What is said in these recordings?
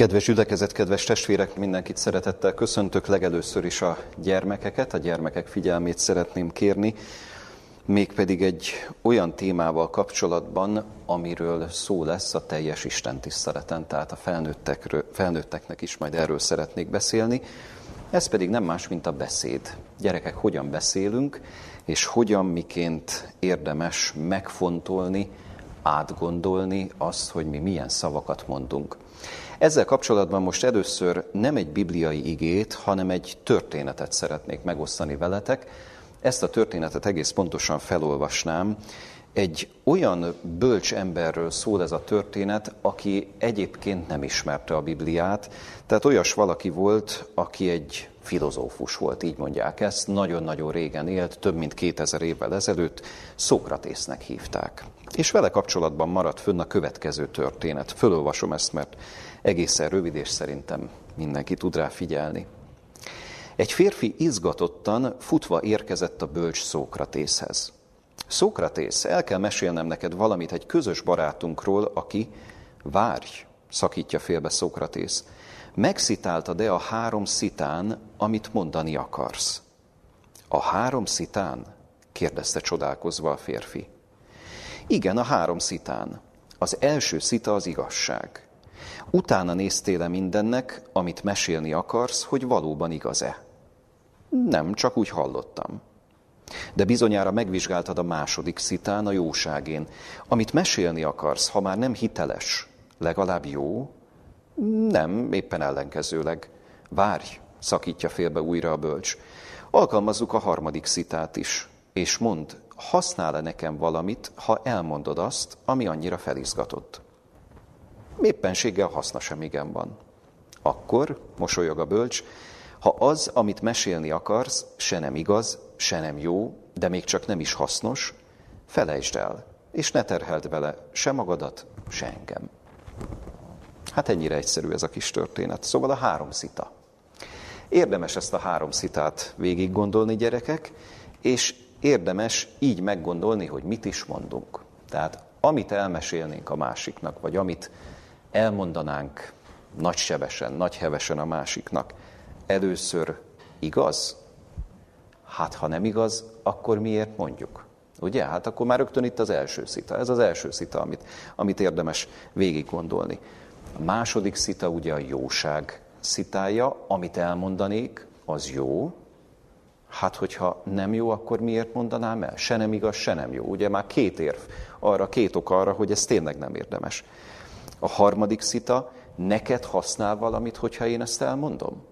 Kedves üdekezet, kedves testvérek, mindenkit szeretettel köszöntök. Legelőször is a gyermekeket, a gyermekek figyelmét szeretném kérni, mégpedig egy olyan témával kapcsolatban, amiről szó lesz a teljes Isten tiszteleten, tehát a felnőtteknek is majd erről szeretnék beszélni. Ez pedig nem más, mint a beszéd. Gyerekek, hogyan beszélünk, és hogyan miként érdemes megfontolni, átgondolni azt, hogy mi milyen szavakat mondunk. Ezzel kapcsolatban most először nem egy bibliai igét, hanem egy történetet szeretnék megosztani veletek. Ezt a történetet egész pontosan felolvasnám. Egy olyan bölcs emberről szól ez a történet, aki egyébként nem ismerte a Bibliát, tehát olyas valaki volt, aki egy filozófus volt, így mondják ezt, nagyon-nagyon régen élt, több mint 2000 évvel ezelőtt, Szókratésznek hívták. És vele kapcsolatban maradt fönn a következő történet. Fölolvasom ezt, mert egészen rövid, és szerintem mindenki tud rá figyelni. Egy férfi izgatottan futva érkezett a bölcs Szókratészhez. Szókratész, el kell mesélnem neked valamit egy közös barátunkról, aki, várj, szakítja félbe Szókratész, megszitálta de a három szitán, amit mondani akarsz. A három szitán? kérdezte csodálkozva a férfi. Igen, a három szitán. Az első szita az igazság. Utána néztél-e mindennek, amit mesélni akarsz, hogy valóban igaz-e? Nem, csak úgy hallottam. De bizonyára megvizsgáltad a második szitán, a jóságén. Amit mesélni akarsz, ha már nem hiteles, legalább jó? Nem, éppen ellenkezőleg. Várj, szakítja félbe újra a bölcs. Alkalmazzuk a harmadik szitát is, és mond, használ-e nekem valamit, ha elmondod azt, ami annyira felizgatott? Éppenséggel haszna sem igen van. Akkor, mosolyog a bölcs, ha az, amit mesélni akarsz, se nem igaz, se nem jó, de még csak nem is hasznos, felejtsd el, és ne terheld vele se magadat, se engem. Hát ennyire egyszerű ez a kis történet. Szóval a három szita. Érdemes ezt a három szitát végig gondolni, gyerekek, és érdemes így meggondolni, hogy mit is mondunk. Tehát amit elmesélnénk a másiknak, vagy amit elmondanánk nagy sebesen, nagy hevesen a másiknak, először igaz? Hát ha nem igaz, akkor miért mondjuk? Ugye? Hát akkor már rögtön itt az első szita. Ez az első szita, amit, amit érdemes végig gondolni. A második szita ugye a jóság szitája, amit elmondanék, az jó. Hát, hogyha nem jó, akkor miért mondanám el? Se nem igaz, se nem jó. Ugye már két érv arra, két ok arra, hogy ez tényleg nem érdemes. A harmadik szita, neked használ valamit, hogyha én ezt elmondom?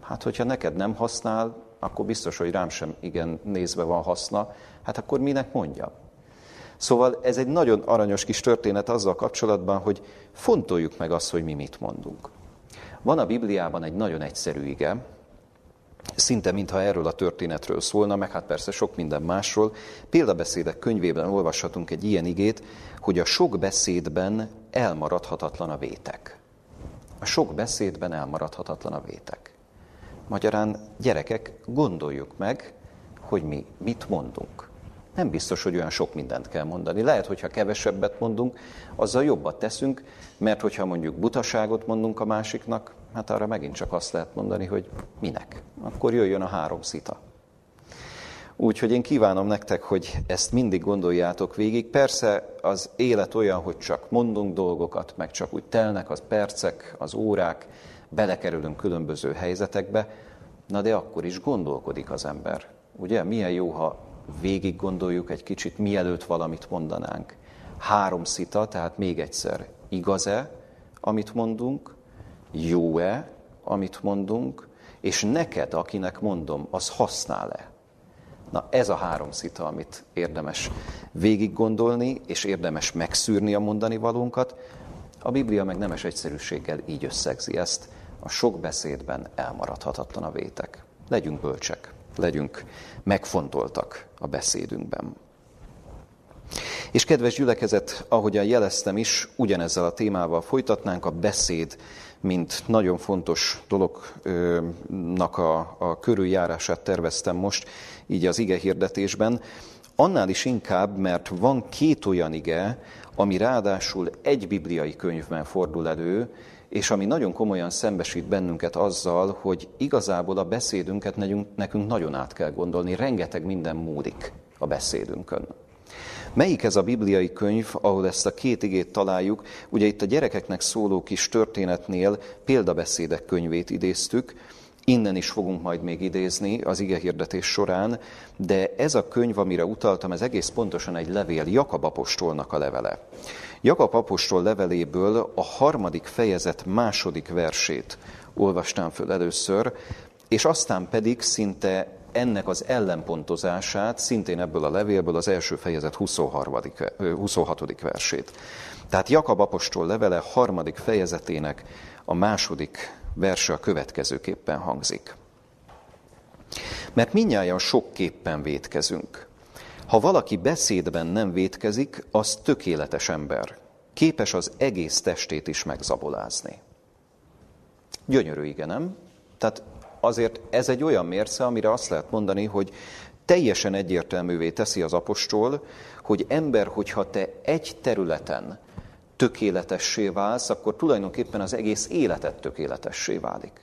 Hát, hogyha neked nem használ, akkor biztos, hogy rám sem igen nézve van haszna, hát akkor minek mondja? Szóval ez egy nagyon aranyos kis történet azzal kapcsolatban, hogy fontoljuk meg azt, hogy mi mit mondunk. Van a Bibliában egy nagyon egyszerű ige, szinte mintha erről a történetről szólna, meg hát persze sok minden másról. Példabeszédek könyvében olvashatunk egy ilyen igét, hogy a sok beszédben elmaradhatatlan a vétek. A sok beszédben elmaradhatatlan a vétek. Magyarán gyerekek, gondoljuk meg, hogy mi mit mondunk. Nem biztos, hogy olyan sok mindent kell mondani. Lehet, hogyha kevesebbet mondunk, azzal jobbat teszünk, mert hogyha mondjuk butaságot mondunk a másiknak, hát arra megint csak azt lehet mondani, hogy minek. Akkor jöjjön a három szita. Úgyhogy én kívánom nektek, hogy ezt mindig gondoljátok végig. Persze az élet olyan, hogy csak mondunk dolgokat, meg csak úgy telnek az percek, az órák, belekerülünk különböző helyzetekbe, na de akkor is gondolkodik az ember. Ugye, milyen jó, ha végig gondoljuk egy kicsit, mielőtt valamit mondanánk. Három szita, tehát még egyszer, igaz-e, amit mondunk, jó-e, amit mondunk, és neked, akinek mondom, az használ-e? Na ez a három szita, amit érdemes végig gondolni, és érdemes megszűrni a mondani valónkat. A Biblia meg nemes egyszerűséggel így összegzi ezt, a sok beszédben elmaradhatatlan a vétek. Legyünk bölcsek, legyünk megfontoltak a beszédünkben. És kedves gyülekezet, ahogyan jeleztem is, ugyanezzel a témával folytatnánk a beszéd, mint nagyon fontos dolognak a, a körüljárását terveztem most, így az ige hirdetésben. Annál is inkább, mert van két olyan ige, ami ráadásul egy bibliai könyvben fordul elő, és ami nagyon komolyan szembesít bennünket azzal, hogy igazából a beszédünket nekünk nagyon át kell gondolni, rengeteg minden múlik a beszédünkön. Melyik ez a bibliai könyv, ahol ezt a két igét találjuk? Ugye itt a gyerekeknek szóló kis történetnél példabeszédek könyvét idéztük, Innen is fogunk majd még idézni az igehirdetés során, de ez a könyv, amire utaltam, ez egész pontosan egy levél, Jakab apostolnak a levele. Jakab apostol leveléből a harmadik fejezet második versét olvastám föl először, és aztán pedig szinte ennek az ellenpontozását szintén ebből a levélből az első fejezet 23, 26. versét. Tehát Jakab apostol levele harmadik fejezetének a második verse a következőképpen hangzik. Mert minnyáján sokképpen vétkezünk. Ha valaki beszédben nem vétkezik, az tökéletes ember. Képes az egész testét is megzabolázni. Gyönyörű, igen, nem? Tehát azért ez egy olyan mérce, amire azt lehet mondani, hogy teljesen egyértelművé teszi az apostol, hogy ember, hogyha te egy területen tökéletessé válsz, akkor tulajdonképpen az egész életed tökéletessé válik.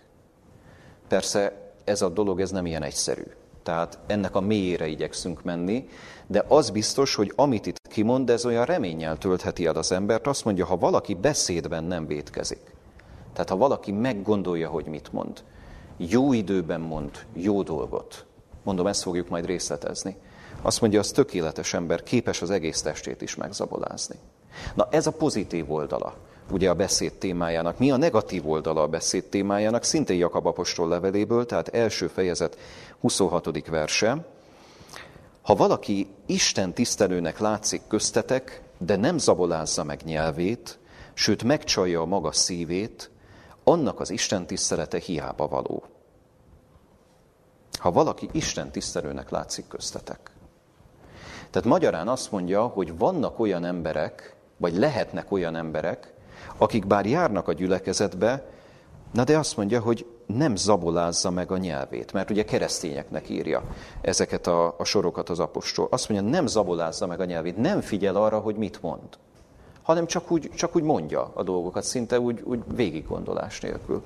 Persze ez a dolog ez nem ilyen egyszerű. Tehát ennek a mélyére igyekszünk menni, de az biztos, hogy amit itt kimond, ez olyan reménnyel töltheti el az embert. Azt mondja, ha valaki beszédben nem vétkezik, tehát ha valaki meggondolja, hogy mit mond, jó időben mond jó dolgot, mondom, ezt fogjuk majd részletezni, azt mondja, az tökéletes ember, képes az egész testét is megzabolázni. Na ez a pozitív oldala ugye a beszéd témájának. Mi a negatív oldala a beszéd témájának? Szintén Jakab apostol leveléből, tehát első fejezet 26. verse. Ha valaki Isten tisztelőnek látszik köztetek, de nem zabolázza meg nyelvét, sőt megcsalja a maga szívét, annak az Isten tisztelete hiába való. Ha valaki Isten tisztelőnek látszik köztetek. Tehát magyarán azt mondja, hogy vannak olyan emberek, vagy lehetnek olyan emberek, akik bár járnak a gyülekezetbe, na de azt mondja, hogy nem zabolázza meg a nyelvét, mert ugye keresztényeknek írja ezeket a, a sorokat az apostol. Azt mondja, nem zabolázza meg a nyelvét, nem figyel arra, hogy mit mond, hanem csak úgy, csak úgy mondja a dolgokat, szinte úgy, úgy végig gondolás nélkül.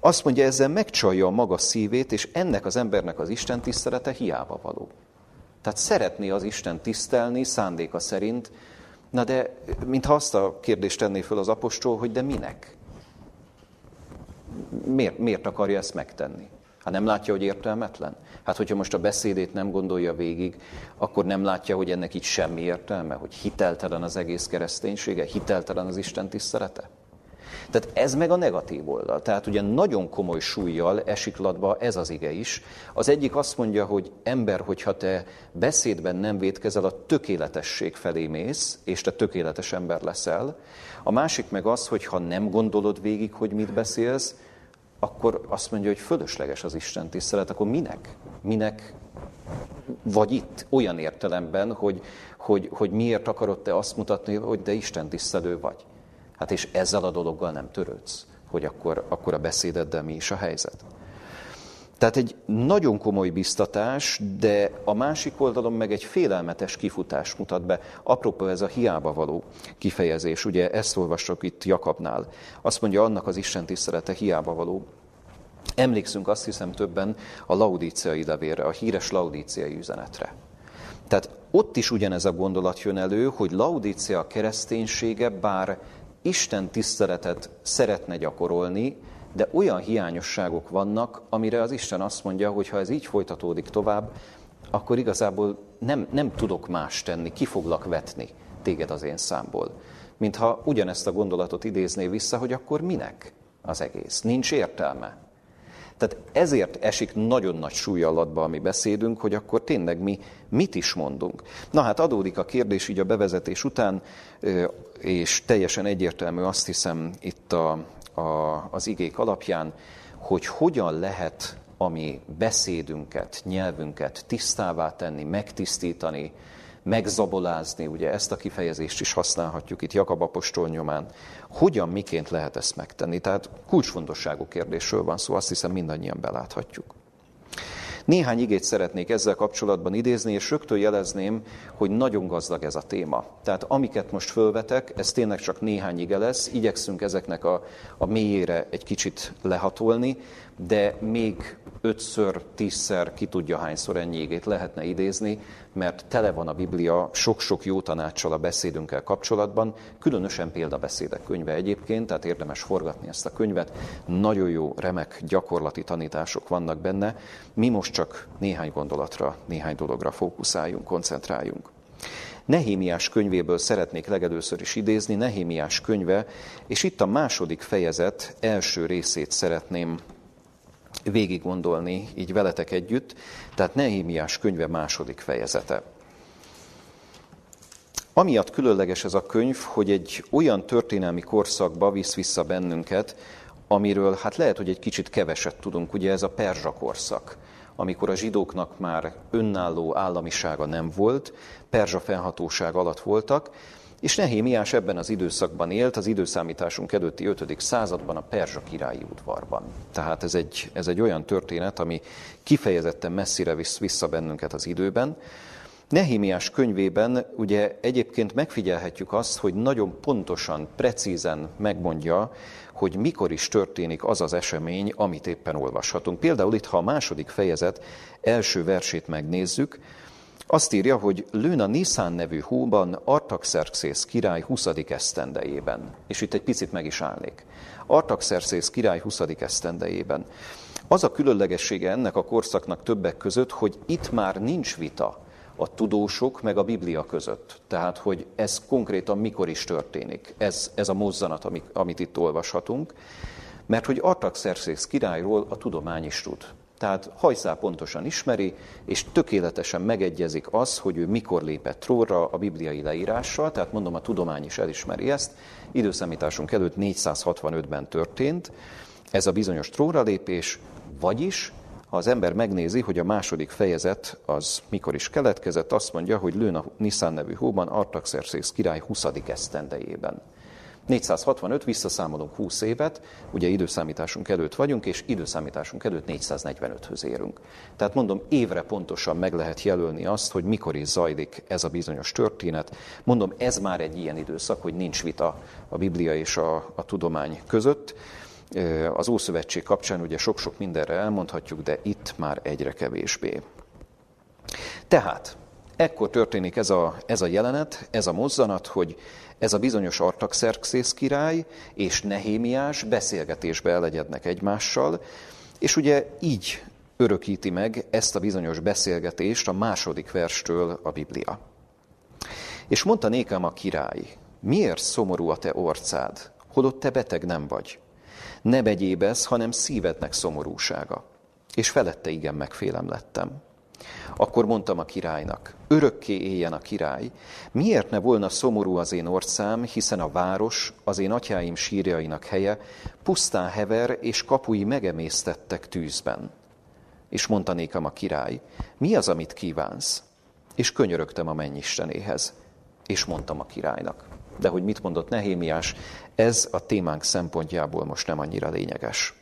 Azt mondja, ezzel megcsalja a maga szívét, és ennek az embernek az Isten tisztelete hiába való. Tehát szeretné az Isten tisztelni szándéka szerint, Na de, mintha azt a kérdést tenné föl az apostol, hogy de minek? Miért, miért akarja ezt megtenni? Hát nem látja, hogy értelmetlen? Hát hogyha most a beszédét nem gondolja végig, akkor nem látja, hogy ennek így semmi értelme, hogy hiteltelen az egész kereszténysége, hiteltelen az Isten tisztelete? Tehát ez meg a negatív oldal. Tehát ugye nagyon komoly súlyjal esik latba ez az ige is. Az egyik azt mondja, hogy ember, hogyha te beszédben nem védkezel, a tökéletesség felé mész, és te tökéletes ember leszel. A másik meg az, hogy ha nem gondolod végig, hogy mit beszélsz, akkor azt mondja, hogy fölösleges az Isten tisztelet, akkor minek? Minek vagy itt olyan értelemben, hogy, hogy, hogy miért akarod te azt mutatni, hogy de Isten tisztelő vagy. Hát és ezzel a dologgal nem törődsz, hogy akkor, akkor a beszédeddel mi is a helyzet. Tehát egy nagyon komoly biztatás, de a másik oldalon meg egy félelmetes kifutás mutat be. Apropó ez a hiába való kifejezés, ugye ezt olvasok itt Jakabnál. Azt mondja, annak az Isten tisztelete hiába való. Emlékszünk azt hiszem többen a laudíciai levélre, a híres laudíciai üzenetre. Tehát ott is ugyanez a gondolat jön elő, hogy laudícia kereszténysége, bár Isten tiszteletet szeretne gyakorolni, de olyan hiányosságok vannak, amire az Isten azt mondja, hogy ha ez így folytatódik tovább, akkor igazából nem, nem tudok más tenni, ki foglak vetni téged az én számból. Mintha ugyanezt a gondolatot idézné vissza, hogy akkor minek az egész? Nincs értelme. Tehát ezért esik nagyon nagy súly alatba a mi beszédünk, hogy akkor tényleg mi mit is mondunk. Na hát adódik a kérdés így a bevezetés után, és teljesen egyértelmű azt hiszem itt a, a, az igék alapján, hogy hogyan lehet a mi beszédünket, nyelvünket tisztává tenni, megtisztítani, megzabolázni, ugye ezt a kifejezést is használhatjuk itt Jakab apostol nyomán. Hogyan, miként lehet ezt megtenni? Tehát kulcsfontosságú kérdésről van szó, azt hiszem mindannyian beláthatjuk. Néhány igét szeretnék ezzel kapcsolatban idézni, és rögtön jelezném, hogy nagyon gazdag ez a téma. Tehát amiket most fölvetek, ez tényleg csak néhány ige lesz, igyekszünk ezeknek a, a mélyére egy kicsit lehatolni, de még ötször, tízszer, ki tudja hányszor ennyi égét lehetne idézni, mert tele van a Biblia sok-sok jó tanácssal a beszédünkkel kapcsolatban, különösen példabeszédek könyve egyébként, tehát érdemes forgatni ezt a könyvet. Nagyon jó, remek gyakorlati tanítások vannak benne. Mi most csak néhány gondolatra, néhány dologra fókuszáljunk, koncentráljunk. Nehémiás könyvéből szeretnék legelőször is idézni, Nehémiás könyve, és itt a második fejezet első részét szeretném végig gondolni így veletek együtt, tehát Nehémiás könyve második fejezete. Amiatt különleges ez a könyv, hogy egy olyan történelmi korszakba visz vissza bennünket, amiről hát lehet, hogy egy kicsit keveset tudunk, ugye ez a perzsa korszak, amikor a zsidóknak már önálló államisága nem volt, perzsa fennhatóság alatt voltak, és Nehémiás ebben az időszakban élt, az időszámításunk előtti 5. században a Perzsa királyi udvarban. Tehát ez egy, ez egy olyan történet, ami kifejezetten messzire visz vissza bennünket az időben. Nehémiás könyvében ugye egyébként megfigyelhetjük azt, hogy nagyon pontosan, precízen megmondja, hogy mikor is történik az az esemény, amit éppen olvashatunk. Például itt, ha a második fejezet első versét megnézzük, azt írja, hogy lőn a Niszán nevű hóban Artaxerxész király 20. esztendejében. És itt egy picit meg is állnék. Artaxerxész király 20. esztendejében. Az a különlegessége ennek a korszaknak többek között, hogy itt már nincs vita a tudósok meg a Biblia között. Tehát, hogy ez konkrétan mikor is történik. Ez, ez a mozzanat, amit, amit itt olvashatunk. Mert hogy Artaxerxész királyról a tudomány is tud. Tehát hajszál pontosan ismeri, és tökéletesen megegyezik az, hogy ő mikor lépett trónra a bibliai leírással, tehát mondom, a tudomány is elismeri ezt. Időszámításunk előtt 465-ben történt ez a bizonyos trónra lépés, vagyis ha az ember megnézi, hogy a második fejezet az mikor is keletkezett, azt mondja, hogy lőn a Niszán nevű hóban Artaxerxész király 20. esztendejében. 465, visszaszámolunk 20 évet, ugye időszámításunk előtt vagyunk, és időszámításunk előtt 445-höz érünk. Tehát mondom, évre pontosan meg lehet jelölni azt, hogy mikor is zajlik ez a bizonyos történet. Mondom, ez már egy ilyen időszak, hogy nincs vita a Biblia és a, a tudomány között. Az Ószövetség kapcsán ugye sok-sok mindenre elmondhatjuk, de itt már egyre kevésbé. Tehát, ekkor történik ez a, ez a jelenet, ez a mozzanat, hogy ez a bizonyos Artaxerxész király és Nehémiás beszélgetésbe elegyednek egymással, és ugye így örökíti meg ezt a bizonyos beszélgetést a második verstől a Biblia. És mondta nékem a király, miért szomorú a te orcád, holott te beteg nem vagy? Ne begyébesz, hanem szívednek szomorúsága. És felette igen megfélem lettem. Akkor mondtam a királynak, örökké éljen a király, miért ne volna szomorú az én orszám, hiszen a város, az én atyáim sírjainak helye, pusztán hever és kapui megemésztettek tűzben. És mondta nékem a király, mi az, amit kívánsz? És könyörögtem a mennyistenéhez, és mondtam a királynak. De hogy mit mondott Nehémiás, ez a témánk szempontjából most nem annyira lényeges.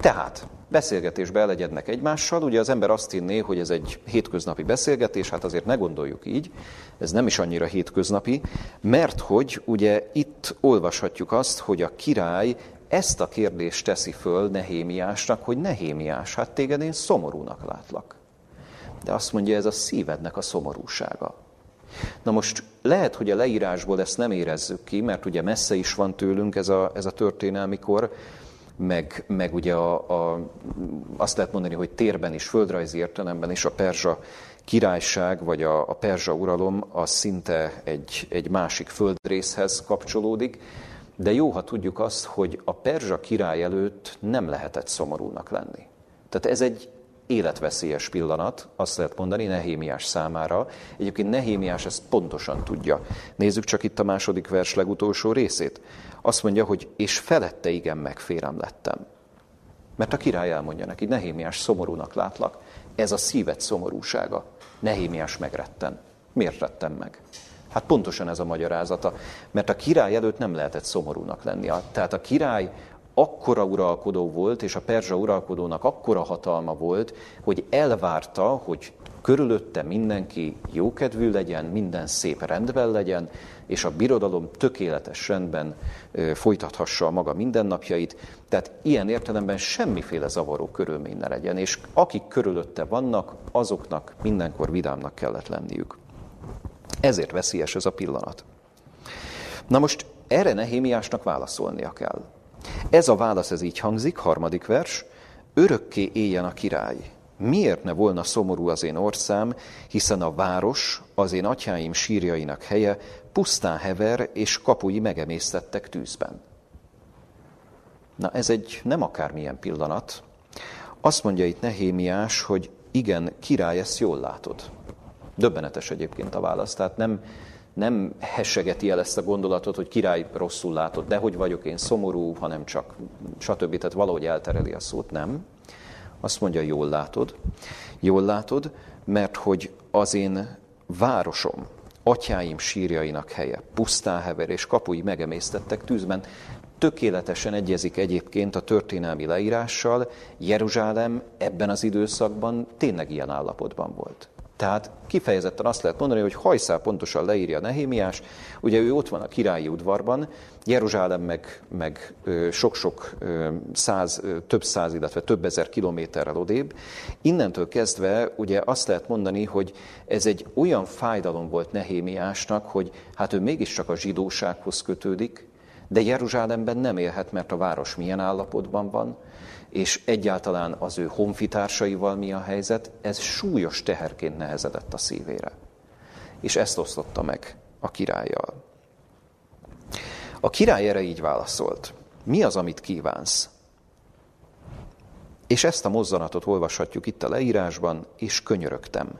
Tehát beszélgetésbe elegyednek egymással, ugye az ember azt hinné, hogy ez egy hétköznapi beszélgetés, hát azért ne gondoljuk így, ez nem is annyira hétköznapi, mert hogy ugye itt olvashatjuk azt, hogy a király ezt a kérdést teszi föl Nehémiásnak, hogy Nehémiás, hát téged én szomorúnak látlak. De azt mondja, ez a szívednek a szomorúsága. Na most lehet, hogy a leírásból ezt nem érezzük ki, mert ugye messze is van tőlünk ez a, ez a történelmi kor, meg, meg ugye a, a, azt lehet mondani, hogy térben is, földrajzi értelemben is a perzsa királyság, vagy a, a perzsa uralom az szinte egy, egy másik földrészhez kapcsolódik, de jó, ha tudjuk azt, hogy a perzsa király előtt nem lehetett szomorúnak lenni. Tehát ez egy életveszélyes pillanat, azt lehet mondani Nehémiás számára. Egyébként Nehémiás ezt pontosan tudja. Nézzük csak itt a második vers legutolsó részét. Azt mondja, hogy és felette igen megférem lettem. Mert a király elmondja neki, Nehémiás szomorúnak látlak. Ez a szívet szomorúsága. Nehémiás megretten. Miért rettem meg? Hát pontosan ez a magyarázata. Mert a király előtt nem lehetett szomorúnak lenni. Tehát a király akkora uralkodó volt, és a perzsa uralkodónak akkora hatalma volt, hogy elvárta, hogy körülötte mindenki jókedvű legyen, minden szép rendben legyen, és a birodalom tökéletes rendben folytathassa a maga mindennapjait. Tehát ilyen értelemben semmiféle zavaró körülmény ne legyen, és akik körülötte vannak, azoknak mindenkor vidámnak kellett lenniük. Ezért veszélyes ez a pillanat. Na most erre Nehémiásnak válaszolnia kell. Ez a válasz ez így hangzik, harmadik vers, örökké éljen a király. Miért ne volna szomorú az én orszám, hiszen a város, az én atyáim sírjainak helye pusztán hever, és kapui megemésztettek tűzben. Na ez egy nem akármilyen pillanat. Azt mondja itt Nehémiás, hogy igen, király, ezt jól látod. Döbbenetes egyébként a válasz, tehát nem, nem hessegeti el ezt a gondolatot, hogy király rosszul látod, de hogy vagyok én szomorú, hanem csak stb. Tehát valahogy eltereli a szót, nem. Azt mondja, jól látod. Jól látod, mert hogy az én városom, atyáim sírjainak helye, pusztán hever és kapui megemésztettek tűzben, tökéletesen egyezik egyébként a történelmi leírással, Jeruzsálem ebben az időszakban tényleg ilyen állapotban volt. Tehát kifejezetten azt lehet mondani, hogy hajszál pontosan leírja Nehémiás, ugye ő ott van a királyi udvarban, Jeruzsálem meg, meg sok-sok száz, több száz, illetve több ezer kilométerrel odébb. Innentől kezdve ugye azt lehet mondani, hogy ez egy olyan fájdalom volt Nehémiásnak, hogy hát ő mégiscsak a zsidósághoz kötődik, de Jeruzsálemben nem élhet, mert a város milyen állapotban van, és egyáltalán az ő honfitársaival mi a helyzet, ez súlyos teherként nehezedett a szívére. És ezt osztotta meg a királlyal. A király erre így válaszolt. Mi az, amit kívánsz? És ezt a mozzanatot olvashatjuk itt a leírásban, és könyörögtem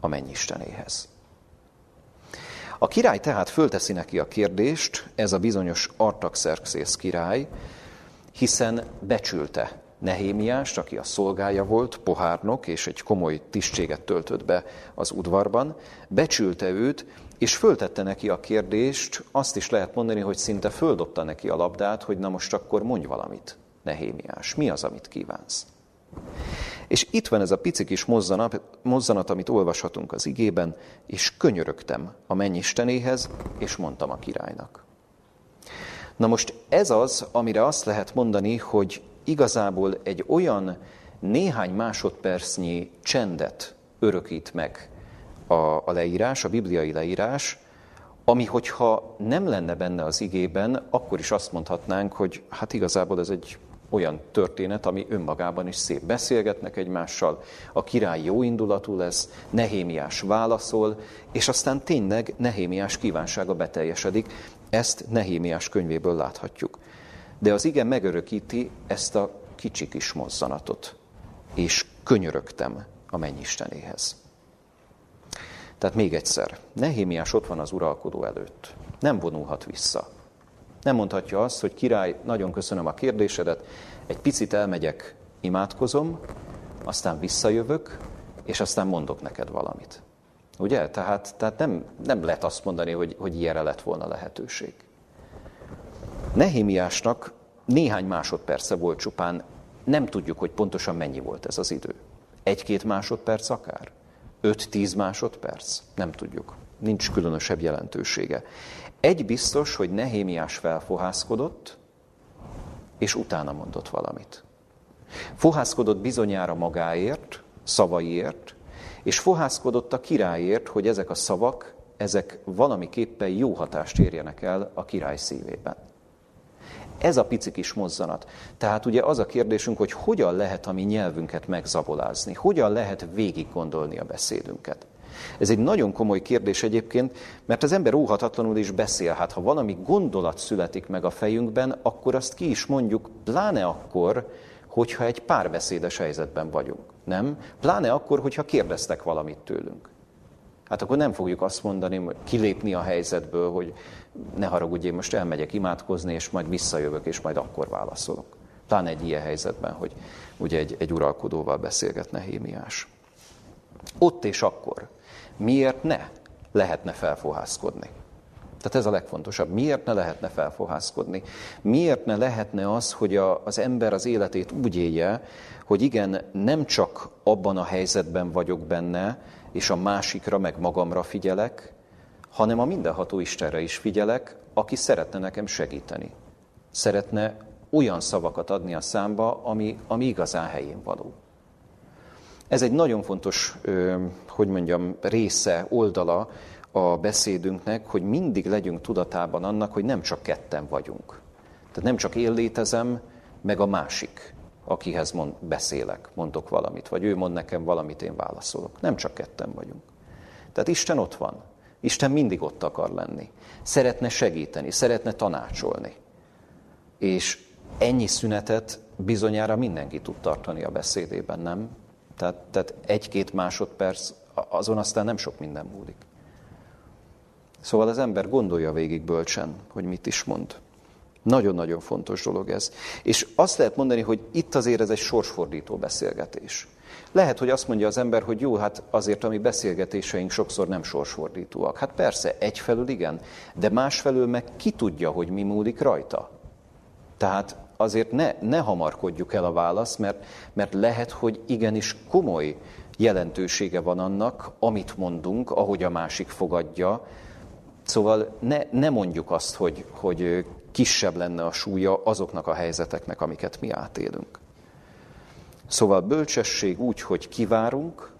a mennyistenéhez. A király tehát fölteszi neki a kérdést, ez a bizonyos Artaxerxész király, hiszen becsülte Nehémiást, aki a szolgája volt, pohárnok, és egy komoly tisztséget töltött be az udvarban, becsülte őt, és föltette neki a kérdést, azt is lehet mondani, hogy szinte földobta neki a labdát, hogy na most akkor mondj valamit, Nehémiás, mi az, amit kívánsz? És itt van ez a pici kis mozzanat, mozzanat, amit olvashatunk az igében, és könyörögtem a mennyistenéhez, és mondtam a királynak. Na most ez az, amire azt lehet mondani, hogy igazából egy olyan néhány másodpercnyi csendet örökít meg a, a leírás, a bibliai leírás, ami hogyha nem lenne benne az igében, akkor is azt mondhatnánk, hogy hát igazából ez egy olyan történet, ami önmagában is szép. Beszélgetnek egymással, a király jó indulatú lesz, Nehémiás válaszol, és aztán tényleg Nehémiás kívánsága beteljesedik. Ezt Nehémiás könyvéből láthatjuk. De az igen megörökíti ezt a kicsi kis mozzanatot, és könyörögtem a mennyistenéhez. Tehát még egyszer, Nehémiás ott van az uralkodó előtt. Nem vonulhat vissza. Nem mondhatja azt, hogy király, nagyon köszönöm a kérdésedet, egy picit elmegyek, imádkozom, aztán visszajövök, és aztán mondok neked valamit. Ugye? Tehát, tehát nem, nem lehet azt mondani, hogy, hogy ilyenre lett volna lehetőség. Nehémiásnak néhány másodperce volt csupán, nem tudjuk, hogy pontosan mennyi volt ez az idő. Egy-két másodperc akár? Öt-tíz másodperc? Nem tudjuk. Nincs különösebb jelentősége. Egy biztos, hogy Nehémiás felfohászkodott, és utána mondott valamit. Fohászkodott bizonyára magáért, szavaiért, és fohászkodott a királyért, hogy ezek a szavak, ezek valamiképpen jó hatást érjenek el a király szívében. Ez a pici kis mozzanat. Tehát ugye az a kérdésünk, hogy hogyan lehet a mi nyelvünket megzabolázni, hogyan lehet végig gondolni a beszédünket. Ez egy nagyon komoly kérdés egyébként, mert az ember óhatatlanul is beszél. Hát ha valami gondolat születik meg a fejünkben, akkor azt ki is mondjuk, pláne akkor, hogyha egy párbeszédes helyzetben vagyunk. Nem? Pláne akkor, hogyha kérdeztek valamit tőlünk. Hát akkor nem fogjuk azt mondani, hogy kilépni a helyzetből, hogy ne haragudj, én most elmegyek imádkozni, és majd visszajövök, és majd akkor válaszolok. Pláne egy ilyen helyzetben, hogy ugye egy, egy uralkodóval beszélget Nehémiás. Ott és akkor miért ne lehetne felfohászkodni? Tehát ez a legfontosabb. Miért ne lehetne felfohászkodni? Miért ne lehetne az, hogy a, az ember az életét úgy élje, hogy igen, nem csak abban a helyzetben vagyok benne, és a másikra meg magamra figyelek, hanem a mindenható Istenre is figyelek, aki szeretne nekem segíteni. Szeretne olyan szavakat adni a számba, ami, ami igazán helyén való. Ez egy nagyon fontos, hogy mondjam, része, oldala a beszédünknek, hogy mindig legyünk tudatában annak, hogy nem csak ketten vagyunk. Tehát nem csak én létezem, meg a másik, akihez mond, beszélek, mondok valamit, vagy ő mond nekem valamit, én válaszolok. Nem csak ketten vagyunk. Tehát Isten ott van. Isten mindig ott akar lenni. Szeretne segíteni, szeretne tanácsolni. És ennyi szünetet bizonyára mindenki tud tartani a beszédében, nem? Tehát, tehát egy-két másodperc, azon aztán nem sok minden múlik. Szóval az ember gondolja végig bölcsen, hogy mit is mond. Nagyon-nagyon fontos dolog ez. És azt lehet mondani, hogy itt azért ez egy sorsfordító beszélgetés. Lehet, hogy azt mondja az ember, hogy jó, hát azért a mi beszélgetéseink sokszor nem sorsfordítóak. Hát persze, egyfelől igen, de másfelől meg ki tudja, hogy mi múlik rajta. Tehát azért ne, ne hamarkodjuk el a választ, mert, mert lehet, hogy igenis komoly jelentősége van annak, amit mondunk, ahogy a másik fogadja. Szóval ne, ne mondjuk azt, hogy, hogy kisebb lenne a súlya azoknak a helyzeteknek, amiket mi átélünk. Szóval bölcsesség úgy, hogy kivárunk,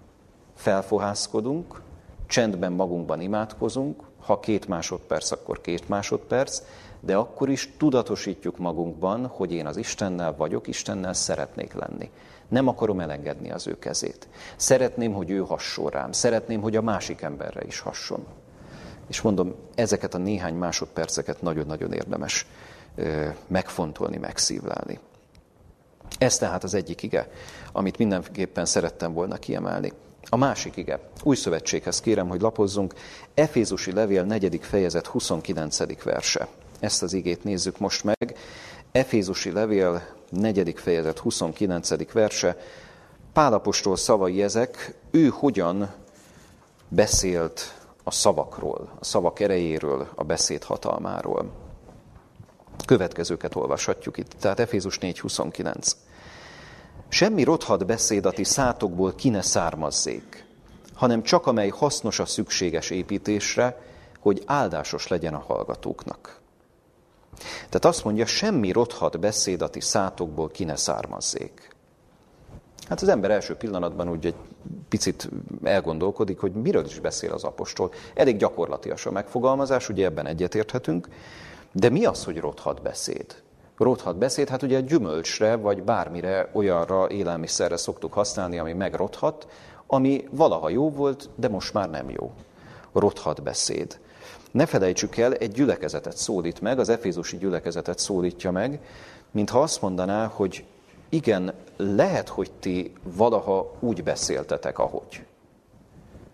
felfohászkodunk, csendben magunkban imádkozunk, ha két másodperc, akkor két másodperc, de akkor is tudatosítjuk magunkban, hogy én az Istennel vagyok, Istennel szeretnék lenni. Nem akarom elengedni az ő kezét. Szeretném, hogy ő hasson rám. Szeretném, hogy a másik emberre is hasson. És mondom, ezeket a néhány másodperceket nagyon-nagyon érdemes megfontolni, megszívlelni. Ez tehát az egyik ige, amit mindenképpen szerettem volna kiemelni. A másik ige. Új szövetséghez kérem, hogy lapozzunk. Efézusi levél 4. fejezet 29. verse. Ezt az igét nézzük most meg. Efézusi levél 4. fejezet 29. verse. Pálapostól szavai ezek, ő hogyan beszélt a szavakról, a szavak erejéről, a beszéd hatalmáról. Következőket olvashatjuk itt, tehát Efézus 4.29. Semmi rothat beszéd a ti szátokból ki ne származzék, hanem csak amely hasznos a szükséges építésre, hogy áldásos legyen a hallgatóknak. Tehát azt mondja, semmi rothat beszéd a ti szátokból ki ne származzék. Hát az ember első pillanatban úgy egy picit elgondolkodik, hogy miről is beszél az apostol. Elég gyakorlatias a megfogalmazás, ugye ebben egyetérthetünk, de mi az, hogy rothat beszéd? Rothat beszéd, hát ugye gyümölcsre, vagy bármire, olyanra élelmiszerre szoktuk használni, ami megrothat, ami valaha jó volt, de most már nem jó. Rothat beszéd. Ne felejtsük el, egy gyülekezetet szólít meg, az efézusi gyülekezetet szólítja meg, mintha azt mondaná, hogy igen, lehet, hogy ti valaha úgy beszéltetek, ahogy.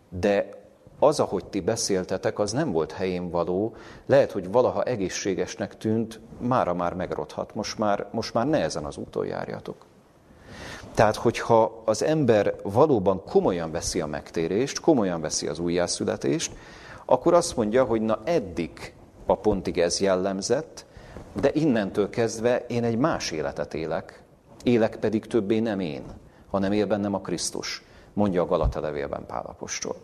De az, ahogy ti beszéltetek, az nem volt helyén való, lehet, hogy valaha egészségesnek tűnt, mára már megrothat, most már, most már ne ezen az úton járjatok. Tehát, hogyha az ember valóban komolyan veszi a megtérést, komolyan veszi az újjászületést, akkor azt mondja, hogy na eddig a pontig ez jellemzett, de innentől kezdve én egy más életet élek, élek pedig többé nem én, hanem él bennem a Krisztus, mondja a Galata levélben Pálapostól.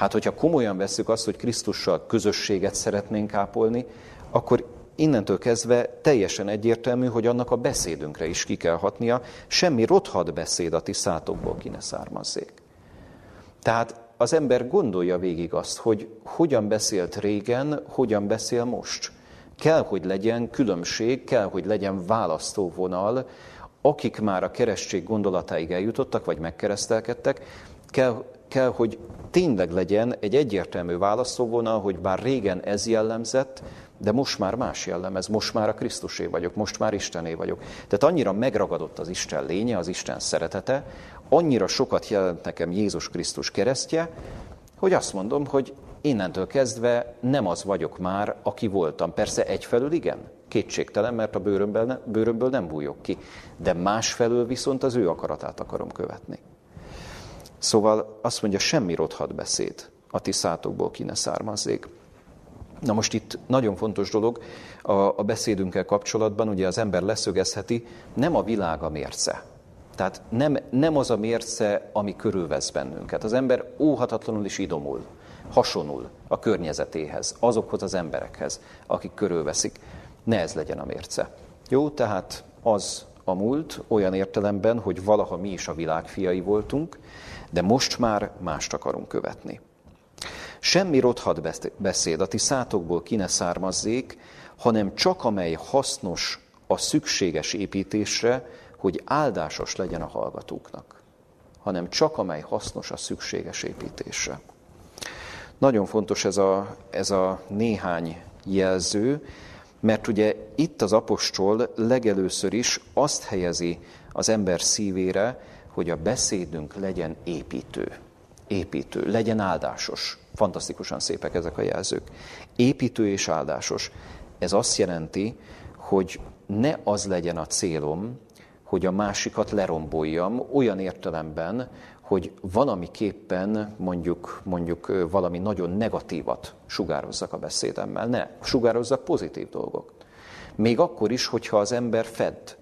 Hát, hogyha komolyan veszük azt, hogy Krisztussal közösséget szeretnénk ápolni, akkor innentől kezdve teljesen egyértelmű, hogy annak a beszédünkre is ki kell hatnia, semmi rothat beszéd a ti szátokból ki ne származzék. Tehát az ember gondolja végig azt, hogy hogyan beszélt régen, hogyan beszél most. Kell, hogy legyen különbség, kell, hogy legyen választóvonal, akik már a keresztség gondolatáig eljutottak, vagy megkeresztelkedtek, kell, kell, hogy tényleg legyen egy egyértelmű választóvonal, hogy bár régen ez jellemzett, de most már más jellemez, most már a Krisztusé vagyok, most már Istené vagyok. Tehát annyira megragadott az Isten lénye, az Isten szeretete, annyira sokat jelent nekem Jézus Krisztus keresztje, hogy azt mondom, hogy innentől kezdve nem az vagyok már, aki voltam. Persze egyfelől igen, kétségtelen, mert a bőrömből, ne, bőrömből nem bújok ki, de másfelől viszont az ő akaratát akarom követni. Szóval azt mondja, semmi rothat beszéd a ti szátokból ki ne származzék. Na most itt nagyon fontos dolog a, a beszédünkkel kapcsolatban, ugye az ember leszögezheti, nem a világ a mérce. Tehát nem, nem az a mérce, ami körülvesz bennünket. Az ember óhatatlanul is idomul, hasonul a környezetéhez, azokhoz az emberekhez, akik körülveszik. Ne ez legyen a mérce. Jó, tehát az a múlt olyan értelemben, hogy valaha mi is a világ fiai voltunk, de most már mást akarunk követni. Semmi rothat beszéd a ti szátokból ki ne származzék, hanem csak amely hasznos a szükséges építésre, hogy áldásos legyen a hallgatóknak, hanem csak amely hasznos a szükséges építésre. Nagyon fontos ez a, ez a néhány jelző, mert ugye itt az apostol legelőször is azt helyezi az ember szívére, hogy a beszédünk legyen építő. Építő, legyen áldásos. Fantasztikusan szépek ezek a jelzők. Építő és áldásos. Ez azt jelenti, hogy ne az legyen a célom, hogy a másikat leromboljam olyan értelemben, hogy valamiképpen mondjuk, mondjuk valami nagyon negatívat sugározzak a beszédemmel. Ne, sugározzak pozitív dolgok. Még akkor is, hogyha az ember fed,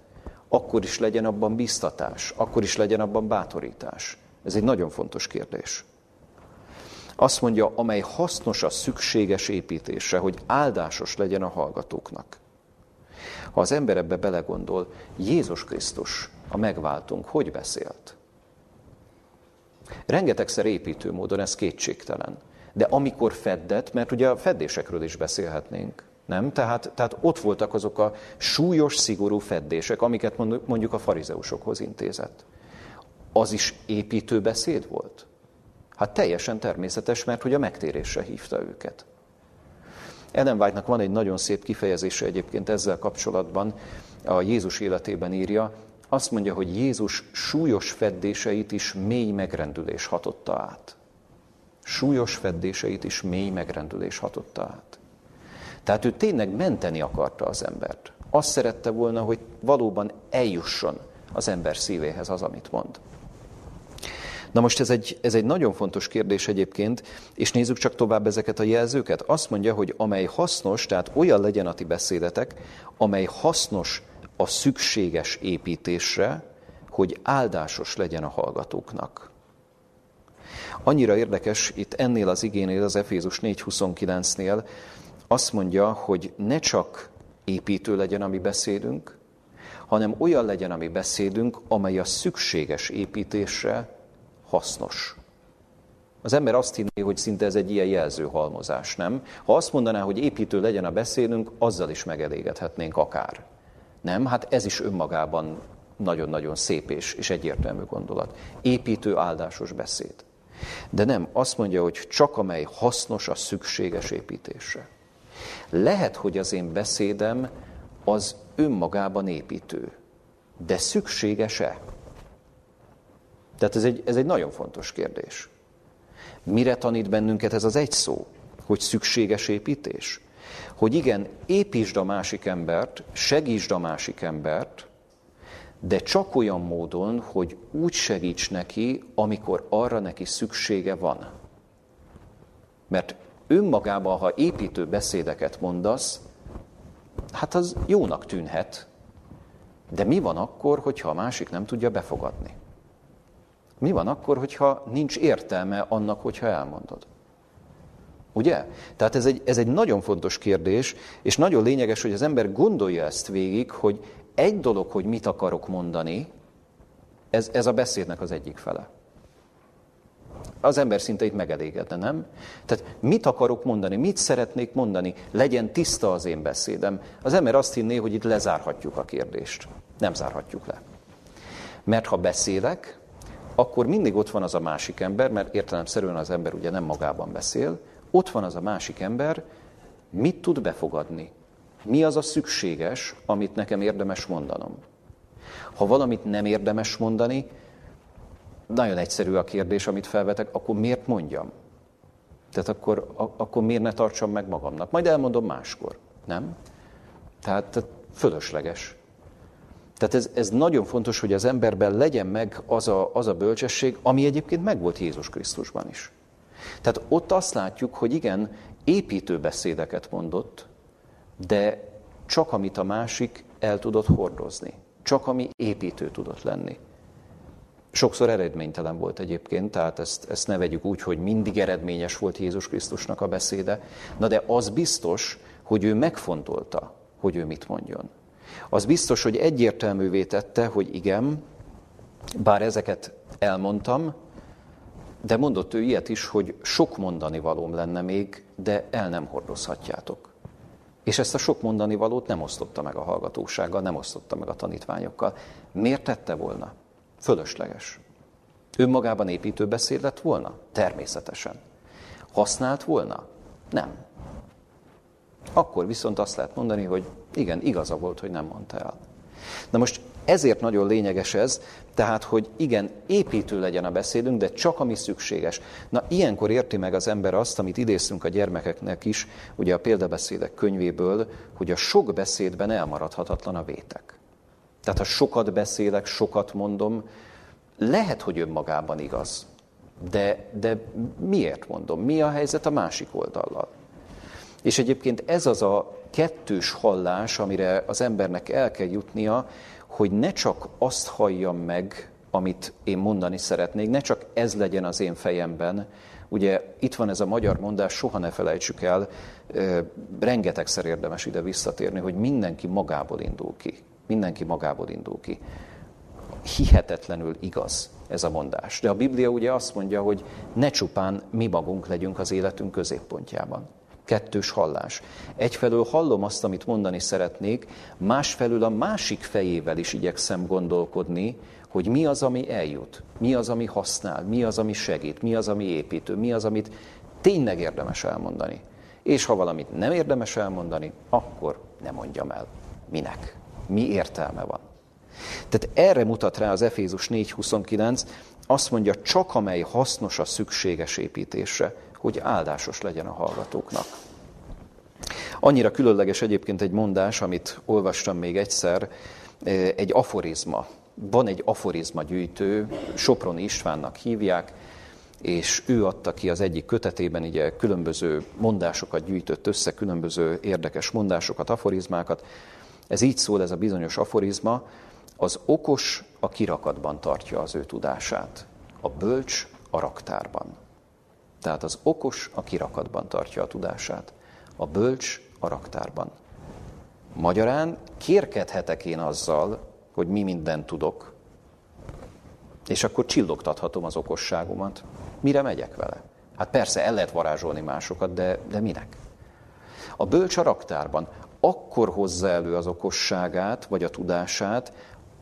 akkor is legyen abban biztatás, akkor is legyen abban bátorítás. Ez egy nagyon fontos kérdés. Azt mondja, amely hasznos a szükséges építésre, hogy áldásos legyen a hallgatóknak. Ha az ember ebbe belegondol, Jézus Krisztus, a megváltunk, hogy beszélt? Rengetegszer építő módon, ez kétségtelen. De amikor feddett, mert ugye a feddésekről is beszélhetnénk, nem? Tehát, tehát ott voltak azok a súlyos, szigorú feddések, amiket mondjuk a farizeusokhoz intézett. Az is építő beszéd volt? Hát teljesen természetes, mert hogy a megtérésre hívta őket. Ellen White-nak van egy nagyon szép kifejezése egyébként ezzel kapcsolatban, a Jézus életében írja, azt mondja, hogy Jézus súlyos feddéseit is mély megrendülés hatotta át. Súlyos feddéseit is mély megrendülés hatotta át. Tehát ő tényleg menteni akarta az embert. Azt szerette volna, hogy valóban eljusson az ember szívéhez az, amit mond. Na most ez egy, ez egy nagyon fontos kérdés egyébként, és nézzük csak tovább ezeket a jelzőket. Azt mondja, hogy amely hasznos, tehát olyan legyen a ti beszédetek, amely hasznos a szükséges építésre, hogy áldásos legyen a hallgatóknak. Annyira érdekes, itt ennél az igénél, az Efézus 4.29-nél azt mondja, hogy ne csak építő legyen a mi beszédünk, hanem olyan legyen a mi beszédünk, amely a szükséges építésre hasznos. Az ember azt hinné, hogy szinte ez egy ilyen jelzőhalmozás, nem? Ha azt mondaná, hogy építő legyen a beszédünk, azzal is megelégedhetnénk akár. Nem? Hát ez is önmagában nagyon-nagyon szép és, és egyértelmű gondolat. Építő, áldásos beszéd. De nem, azt mondja, hogy csak amely hasznos a szükséges építésre. Lehet, hogy az én beszédem az önmagában építő, de szükséges-e? Tehát ez egy, ez egy nagyon fontos kérdés. Mire tanít bennünket ez az egy szó? Hogy szükséges építés? Hogy igen, építsd a másik embert, segítsd a másik embert, de csak olyan módon, hogy úgy segíts neki, amikor arra neki szüksége van. Mert önmagában, ha építő beszédeket mondasz, hát az jónak tűnhet, de mi van akkor, hogyha a másik nem tudja befogadni? Mi van akkor, hogyha nincs értelme annak, hogyha elmondod? Ugye? Tehát ez egy, ez egy nagyon fontos kérdés, és nagyon lényeges, hogy az ember gondolja ezt végig, hogy egy dolog, hogy mit akarok mondani, ez, ez a beszédnek az egyik fele. Az ember szinte itt megelégedne, nem? Tehát mit akarok mondani, mit szeretnék mondani, legyen tiszta az én beszédem. Az ember azt hinné, hogy itt lezárhatjuk a kérdést. Nem zárhatjuk le. Mert ha beszélek, akkor mindig ott van az a másik ember, mert értelemszerűen az ember ugye nem magában beszél, ott van az a másik ember, mit tud befogadni? Mi az a szükséges, amit nekem érdemes mondanom? Ha valamit nem érdemes mondani, nagyon egyszerű a kérdés, amit felvetek, akkor miért mondjam? Tehát akkor, akkor miért ne tartsam meg magamnak? Majd elmondom máskor, nem? Tehát, fölösleges. Tehát ez, ez nagyon fontos, hogy az emberben legyen meg az a, az a bölcsesség, ami egyébként megvolt Jézus Krisztusban is. Tehát ott azt látjuk, hogy igen, építő beszédeket mondott, de csak amit a másik el tudott hordozni. Csak ami építő tudott lenni. Sokszor eredménytelen volt egyébként, tehát ezt, ezt ne vegyük úgy, hogy mindig eredményes volt Jézus Krisztusnak a beszéde, na de az biztos, hogy ő megfontolta, hogy ő mit mondjon. Az biztos, hogy egyértelművé tette, hogy igen, bár ezeket elmondtam, de mondott ő ilyet is, hogy sok mondani valóm lenne még, de el nem hordozhatjátok. És ezt a sok mondani valót nem osztotta meg a hallgatósággal, nem osztotta meg a tanítványokkal. Miért tette volna? Fölösleges. Önmagában építő beszéd lett volna? Természetesen. Használt volna? Nem. Akkor viszont azt lehet mondani, hogy igen, igaza volt, hogy nem mondta el. Na most ezért nagyon lényeges ez, tehát, hogy igen, építő legyen a beszédünk, de csak ami szükséges. Na, ilyenkor érti meg az ember azt, amit idéztünk a gyermekeknek is, ugye a példabeszédek könyvéből, hogy a sok beszédben elmaradhatatlan a vétek. Tehát ha sokat beszélek, sokat mondom, lehet, hogy önmagában igaz. De, de miért mondom? Mi a helyzet a másik oldallal? És egyébként ez az a kettős hallás, amire az embernek el kell jutnia, hogy ne csak azt halljam meg, amit én mondani szeretnék, ne csak ez legyen az én fejemben. Ugye itt van ez a magyar mondás, soha ne felejtsük el, rengetegszer érdemes ide visszatérni, hogy mindenki magából indul ki. Mindenki magából indul ki. Hihetetlenül igaz ez a mondás. De a Biblia ugye azt mondja, hogy ne csupán mi magunk legyünk az életünk középpontjában kettős hallás. Egyfelől hallom azt, amit mondani szeretnék, másfelől a másik fejével is igyekszem gondolkodni, hogy mi az, ami eljut, mi az, ami használ, mi az, ami segít, mi az, ami építő, mi az, amit tényleg érdemes elmondani. És ha valamit nem érdemes elmondani, akkor nem mondjam el. Minek? Mi értelme van? Tehát erre mutat rá az Efézus 4.29, azt mondja, csak amely hasznos a szükséges építésre, hogy áldásos legyen a hallgatóknak. Annyira különleges egyébként egy mondás, amit olvastam még egyszer, eh, egy aforizma. Van egy aforizma gyűjtő, Soproni Istvánnak hívják, és ő adta ki az egyik kötetében, ugye különböző mondásokat gyűjtött össze, különböző érdekes mondásokat, aforizmákat. Ez így szól, ez a bizonyos aforizma, az okos a kirakatban tartja az ő tudását, a bölcs a raktárban. Tehát az okos a kirakatban tartja a tudását, a bölcs a raktárban. Magyarán kérkedhetek én azzal, hogy mi mindent tudok, és akkor csillogtathatom az okosságomat. Mire megyek vele? Hát persze el lehet varázsolni másokat, de, de minek? A bölcs a raktárban akkor hozza elő az okosságát, vagy a tudását,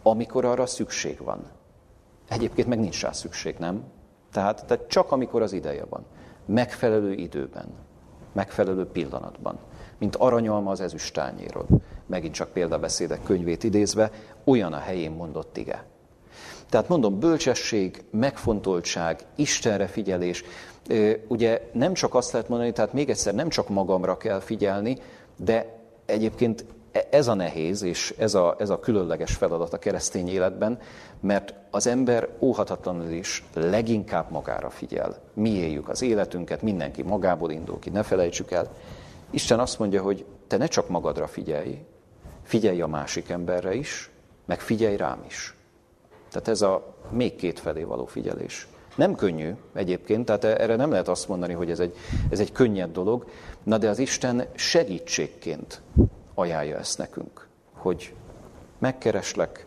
amikor arra szükség van. Egyébként meg nincs rá szükség, nem? Tehát, tehát csak amikor az ideje van. Megfelelő időben. Megfelelő pillanatban. Mint aranyalma az ezüstányéről. Megint csak példabeszédek könyvét idézve, olyan a helyén mondott ige. Tehát mondom, bölcsesség, megfontoltság, Istenre figyelés. Ugye nem csak azt lehet mondani, tehát még egyszer nem csak magamra kell figyelni, de egyébként E, ez a nehéz, és ez a, ez a különleges feladat a keresztény életben, mert az ember óhatatlanul is leginkább magára figyel. Mi éljük az életünket, mindenki magából indul ki, ne felejtsük el. Isten azt mondja, hogy te ne csak magadra figyelj, figyelj a másik emberre is, meg figyelj rám is. Tehát ez a még két felé való figyelés. Nem könnyű egyébként, tehát erre nem lehet azt mondani, hogy ez egy, ez egy könnyed dolog, na de az Isten segítségként ajánlja ezt nekünk, hogy megkereslek,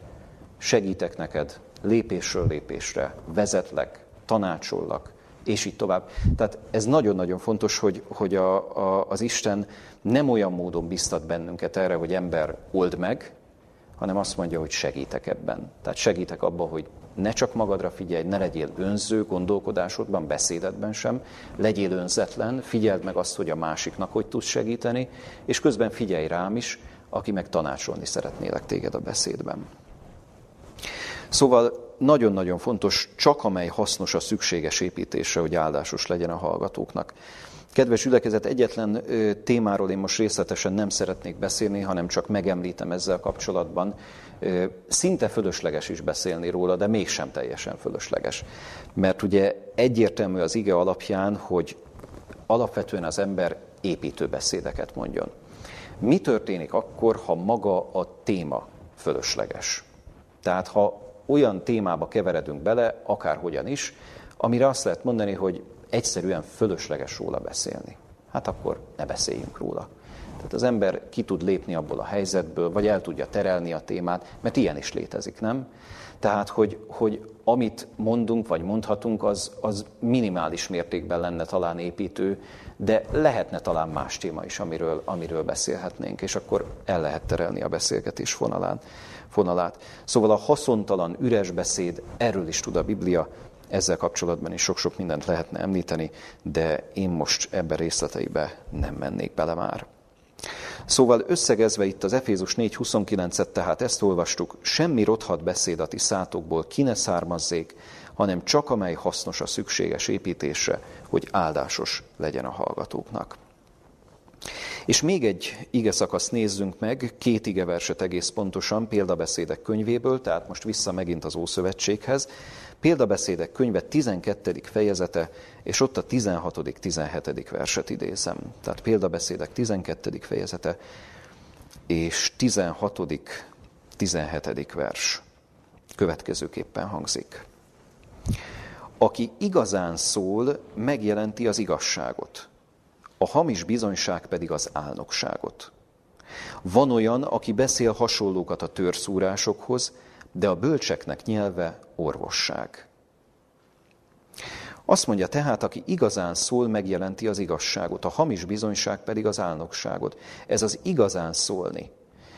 segítek neked lépésről lépésre, vezetlek, tanácsollak, és így tovább. Tehát ez nagyon-nagyon fontos, hogy, hogy a, a, az Isten nem olyan módon biztat bennünket erre, hogy ember old meg, hanem azt mondja, hogy segítek ebben. Tehát segítek abban, hogy ne csak magadra figyelj, ne legyél önző gondolkodásodban, beszédedben sem, legyél önzetlen, figyeld meg azt, hogy a másiknak hogy tudsz segíteni, és közben figyelj rám is, aki meg tanácsolni szeretnélek téged a beszédben. Szóval nagyon-nagyon fontos, csak amely hasznos a szükséges építésre, hogy áldásos legyen a hallgatóknak. Kedves ülekezet, egyetlen témáról én most részletesen nem szeretnék beszélni, hanem csak megemlítem ezzel kapcsolatban. Szinte fölösleges is beszélni róla, de mégsem teljesen fölösleges. Mert ugye egyértelmű az ige alapján, hogy alapvetően az ember építő beszédeket mondjon. Mi történik akkor, ha maga a téma fölösleges? Tehát ha olyan témába keveredünk bele, akárhogyan is, amire azt lehet mondani, hogy egyszerűen fölösleges róla beszélni. Hát akkor ne beszéljünk róla. Tehát az ember ki tud lépni abból a helyzetből, vagy el tudja terelni a témát, mert ilyen is létezik, nem? Tehát, hogy, hogy amit mondunk, vagy mondhatunk, az, az minimális mértékben lenne talán építő, de lehetne talán más téma is, amiről, amiről beszélhetnénk, és akkor el lehet terelni a beszélgetés fonalán, fonalát. Szóval a haszontalan, üres beszéd, erről is tud a Biblia, ezzel kapcsolatban is sok-sok mindent lehetne említeni, de én most ebbe részleteibe nem mennék bele már. Szóval összegezve itt az Efézus 4.29-et, tehát ezt olvastuk, semmi rothat beszéd a ti szátokból ki ne származzék, hanem csak amely hasznos a szükséges építésre, hogy áldásos legyen a hallgatóknak. És még egy ige szakaszt nézzünk meg, két ige verset egész pontosan, példabeszédek könyvéből, tehát most vissza megint az Ószövetséghez. Példabeszédek könyve 12. fejezete, és ott a 16. 17. verset idézem. Tehát példabeszédek 12. fejezete, és 16. 17. vers következőképpen hangzik. Aki igazán szól, megjelenti az igazságot, a hamis bizonyság pedig az álnokságot. Van olyan, aki beszél hasonlókat a törszúrásokhoz, de a bölcseknek nyelve orvosság. Azt mondja tehát, aki igazán szól, megjelenti az igazságot, a hamis bizonyság pedig az álnokságot. Ez az igazán szólni.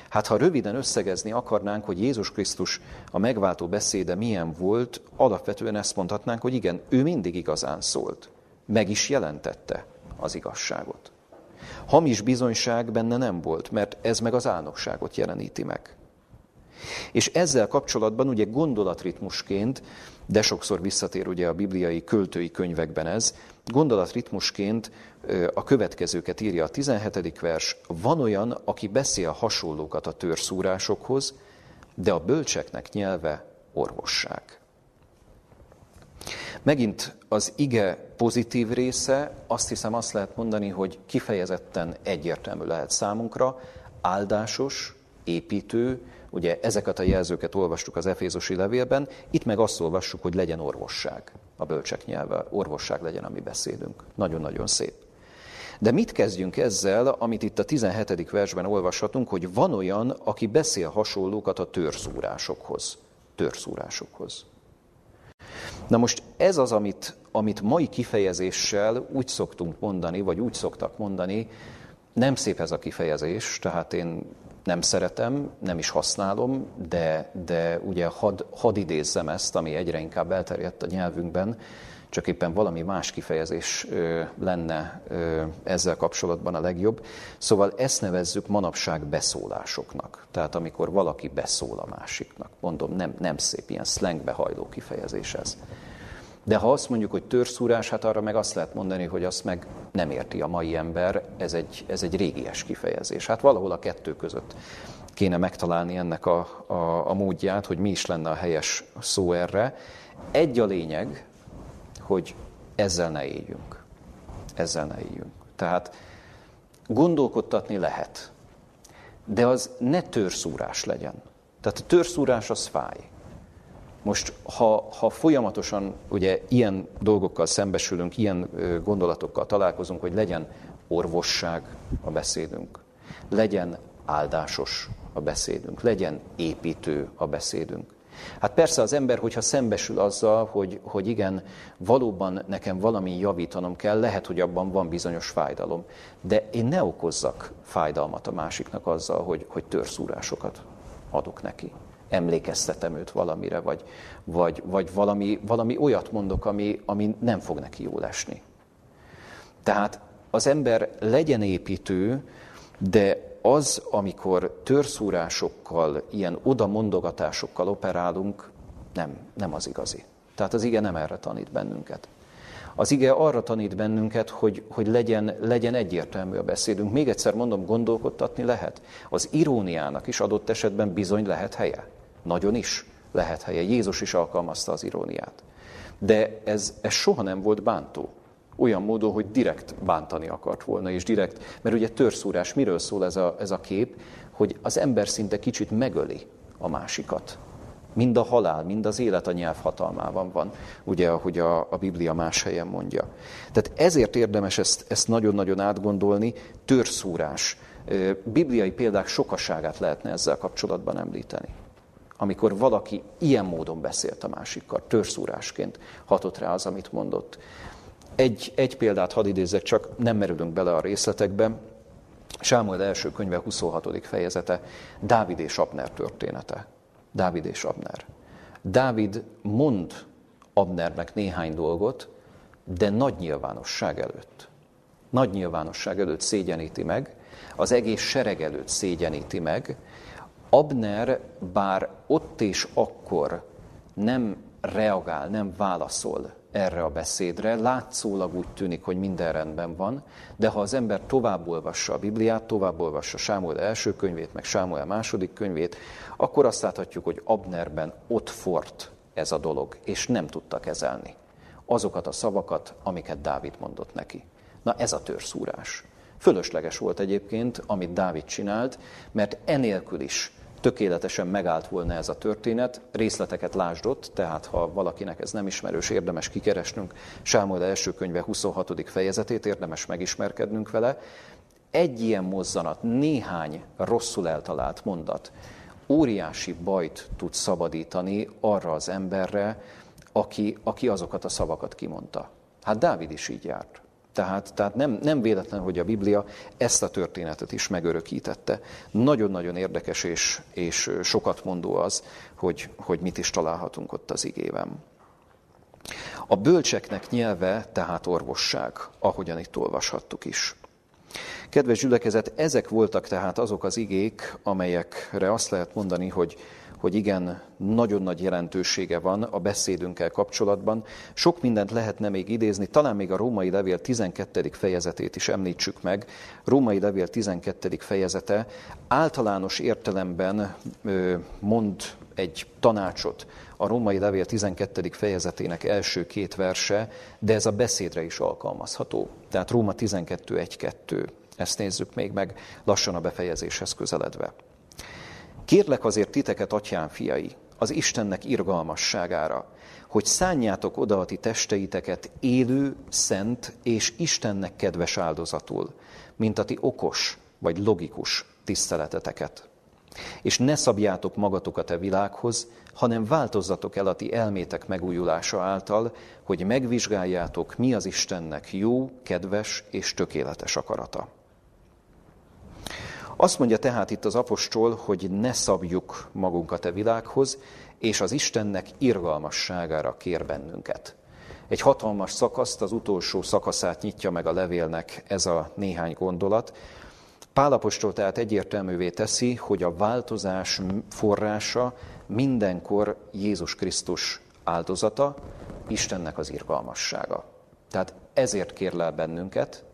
Hát ha röviden összegezni akarnánk, hogy Jézus Krisztus a megváltó beszéde milyen volt, alapvetően ezt mondhatnánk, hogy igen, ő mindig igazán szólt. Meg is jelentette az igazságot. Hamis bizonyság benne nem volt, mert ez meg az álnokságot jeleníti meg. És ezzel kapcsolatban ugye gondolatritmusként, de sokszor visszatér ugye a bibliai költői könyvekben ez, gondolatritmusként a következőket írja a 17. vers, van olyan, aki beszél hasonlókat a törszúrásokhoz, de a bölcseknek nyelve orvosság. Megint az ige pozitív része, azt hiszem azt lehet mondani, hogy kifejezetten egyértelmű lehet számunkra, áldásos, építő, ugye ezeket a jelzőket olvastuk az Efézusi levélben, itt meg azt olvassuk, hogy legyen orvosság, a bölcsek nyelve, orvosság legyen a mi. Nagyon-nagyon szép. De mit kezdjünk ezzel, amit itt a 17. versben olvashatunk, hogy van olyan, aki beszél hasonlókat a törszúrásokhoz. Törszúrásokhoz. Na most ez az, amit, amit mai kifejezéssel úgy szoktunk mondani, vagy úgy szoktak mondani, nem szép ez a kifejezés, tehát én nem szeretem, nem is használom, de, de ugye had, had idézzem ezt, ami egyre inkább elterjedt a nyelvünkben, csak éppen valami más kifejezés lenne ezzel kapcsolatban a legjobb. Szóval ezt nevezzük manapság beszólásoknak. Tehát amikor valaki beszól a másiknak. Mondom, nem, nem szép, ilyen slangbe hajló kifejezés ez. De ha azt mondjuk, hogy törszúrás, hát arra meg azt lehet mondani, hogy azt meg nem érti a mai ember, ez egy, ez egy régies kifejezés. Hát valahol a kettő között kéne megtalálni ennek a, a, a módját, hogy mi is lenne a helyes szó erre. Egy a lényeg, hogy ezzel ne éljünk. Ezzel ne éljünk. Tehát gondolkodtatni lehet, de az ne törszúrás legyen. Tehát a törszúrás az fáj. Most, ha, ha folyamatosan ugye ilyen dolgokkal szembesülünk, ilyen gondolatokkal találkozunk, hogy legyen orvosság a beszédünk, legyen áldásos a beszédünk, legyen építő a beszédünk. Hát persze az ember, hogyha szembesül azzal, hogy, hogy igen, valóban nekem valami javítanom kell, lehet, hogy abban van bizonyos fájdalom, de én ne okozzak fájdalmat a másiknak azzal, hogy, hogy törszúrásokat adok neki emlékeztetem őt valamire, vagy, vagy, vagy valami, valami olyat mondok, ami, ami nem fog neki jól esni. Tehát az ember legyen építő, de az, amikor törszúrásokkal, ilyen odamondogatásokkal operálunk, nem, nem az igazi. Tehát az ige nem erre tanít bennünket. Az ige arra tanít bennünket, hogy, hogy legyen, legyen egyértelmű a beszédünk. Még egyszer mondom, gondolkodtatni lehet. Az iróniának is adott esetben bizony lehet helye. Nagyon is lehet helye. Jézus is alkalmazta az iróniát. De ez, ez soha nem volt bántó. Olyan módon, hogy direkt bántani akart volna, és direkt, mert ugye törszúrás, miről szól ez a, ez a kép, hogy az ember szinte kicsit megöli a másikat. Mind a halál, mind az élet a nyelv hatalmában van, ugye, ahogy a, a Biblia más helyen mondja. Tehát ezért érdemes ezt, ezt nagyon-nagyon átgondolni, törszúrás. Bibliai példák sokasságát lehetne ezzel kapcsolatban említeni. Amikor valaki ilyen módon beszélt a másikkal, törszúrásként hatott rá az, amit mondott. Egy, egy példát hadd idézzek, csak nem merülünk bele a részletekbe. Sámuel első könyve 26. fejezete, Dávid és Abner története. Dávid és Abner. Dávid mond Abnernek néhány dolgot, de nagy nyilvánosság előtt. Nagy nyilvánosság előtt szégyeníti meg, az egész sereg előtt szégyeníti meg. Abner bár ott és akkor nem reagál, nem válaszol erre a beszédre. Látszólag úgy tűnik, hogy minden rendben van, de ha az ember tovább olvassa a Bibliát, tovább olvassa Sámuel első könyvét, meg Sámuel második könyvét, akkor azt láthatjuk, hogy Abnerben ott fort ez a dolog, és nem tudta kezelni azokat a szavakat, amiket Dávid mondott neki. Na ez a törszúrás. Fölösleges volt egyébként, amit Dávid csinált, mert enélkül is tökéletesen megállt volna ez a történet, részleteket lásdott, tehát ha valakinek ez nem ismerős, érdemes kikeresnünk Sámuel első könyve 26. fejezetét, érdemes megismerkednünk vele. Egy ilyen mozzanat, néhány rosszul eltalált mondat óriási bajt tud szabadítani arra az emberre, aki, aki azokat a szavakat kimondta. Hát Dávid is így járt. Tehát, tehát nem, nem véletlen, hogy a Biblia ezt a történetet is megörökítette. Nagyon-nagyon érdekes és, és sokat mondó az, hogy, hogy mit is találhatunk ott az igében. A bölcseknek nyelve tehát orvosság, ahogyan itt olvashattuk is. Kedves gyülekezet, ezek voltak tehát azok az igék, amelyekre azt lehet mondani, hogy hogy igen, nagyon nagy jelentősége van a beszédünkkel kapcsolatban. Sok mindent lehetne még idézni, talán még a római levél 12. fejezetét is említsük meg. Római levél 12. fejezete általános értelemben mond egy tanácsot a római levél 12. fejezetének első két verse, de ez a beszédre is alkalmazható. Tehát Róma 12.1.2. Ezt nézzük még meg lassan a befejezéshez közeledve. Kérlek azért titeket, atyám fiai, az Istennek irgalmasságára, hogy szánjátok oda a ti testeiteket élő, szent és Istennek kedves áldozatul, mint a ti okos vagy logikus tiszteleteteket. És ne szabjátok magatokat a világhoz, hanem változzatok el a ti elmétek megújulása által, hogy megvizsgáljátok, mi az Istennek jó, kedves és tökéletes akarata. Azt mondja tehát itt az apostol, hogy ne szabjuk magunkat a világhoz, és az Istennek irgalmasságára kér bennünket. Egy hatalmas szakaszt, az utolsó szakaszát nyitja meg a levélnek ez a néhány gondolat. Pálapostól tehát egyértelművé teszi, hogy a változás forrása mindenkor Jézus Krisztus áldozata, Istennek az irgalmassága. Tehát ezért kérlel bennünket,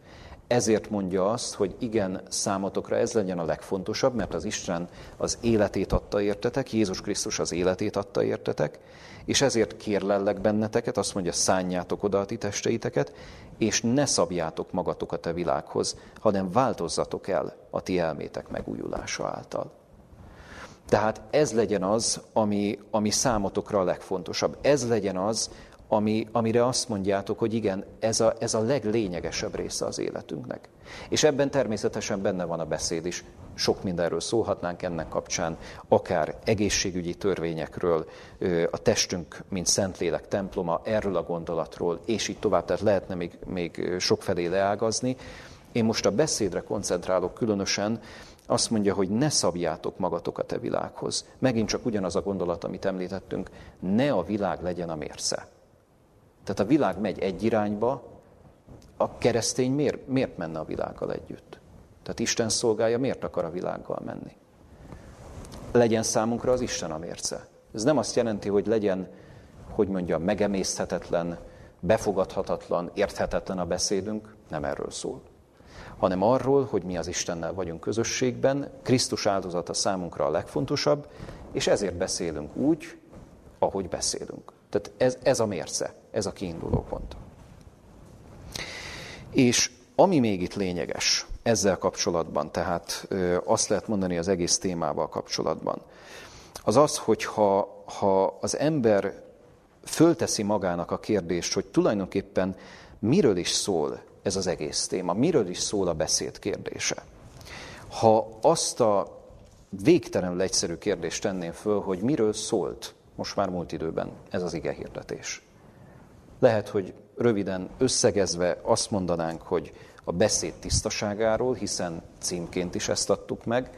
ezért mondja azt, hogy igen, számotokra ez legyen a legfontosabb, mert az Isten az életét adta értetek, Jézus Krisztus az életét adta értetek, és ezért kérlellek benneteket, azt mondja, szánjátok oda a ti testeiteket, és ne szabjátok magatokat a világhoz, hanem változzatok el a ti elmétek megújulása által. Tehát ez legyen az, ami, ami számotokra a legfontosabb. Ez legyen az, ami, amire azt mondjátok, hogy igen, ez a, ez a leglényegesebb része az életünknek. És ebben természetesen benne van a beszéd is. Sok mindenről szólhatnánk ennek kapcsán, akár egészségügyi törvényekről, a testünk, mint Szentlélek temploma, erről a gondolatról, és így tovább, tehát lehetne még, még sokfelé leágazni. Én most a beszédre koncentrálok különösen, azt mondja, hogy ne szabjátok magatokat a világhoz. Megint csak ugyanaz a gondolat, amit említettünk, ne a világ legyen a mérsze. Tehát a világ megy egy irányba, a keresztény miért, miért menne a világgal együtt? Tehát Isten szolgálja, miért akar a világgal menni? Legyen számunkra az Isten a mérce. Ez nem azt jelenti, hogy legyen, hogy mondjam, megemészthetetlen, befogadhatatlan, érthetetlen a beszédünk, nem erről szól. Hanem arról, hogy mi az Istennel vagyunk közösségben, Krisztus áldozata számunkra a legfontosabb, és ezért beszélünk úgy, ahogy beszélünk. Tehát ez, ez a mérce, ez a kiinduló pont. És ami még itt lényeges ezzel kapcsolatban, tehát azt lehet mondani az egész témával kapcsolatban, az az, hogy ha, ha az ember fölteszi magának a kérdést, hogy tulajdonképpen miről is szól ez az egész téma, miről is szól a beszéd kérdése. Ha azt a végtelenül egyszerű kérdést tenném föl, hogy miről szólt most már múlt időben ez az ige hirdetés. Lehet, hogy röviden összegezve azt mondanánk, hogy a beszéd tisztaságáról, hiszen címként is ezt adtuk meg.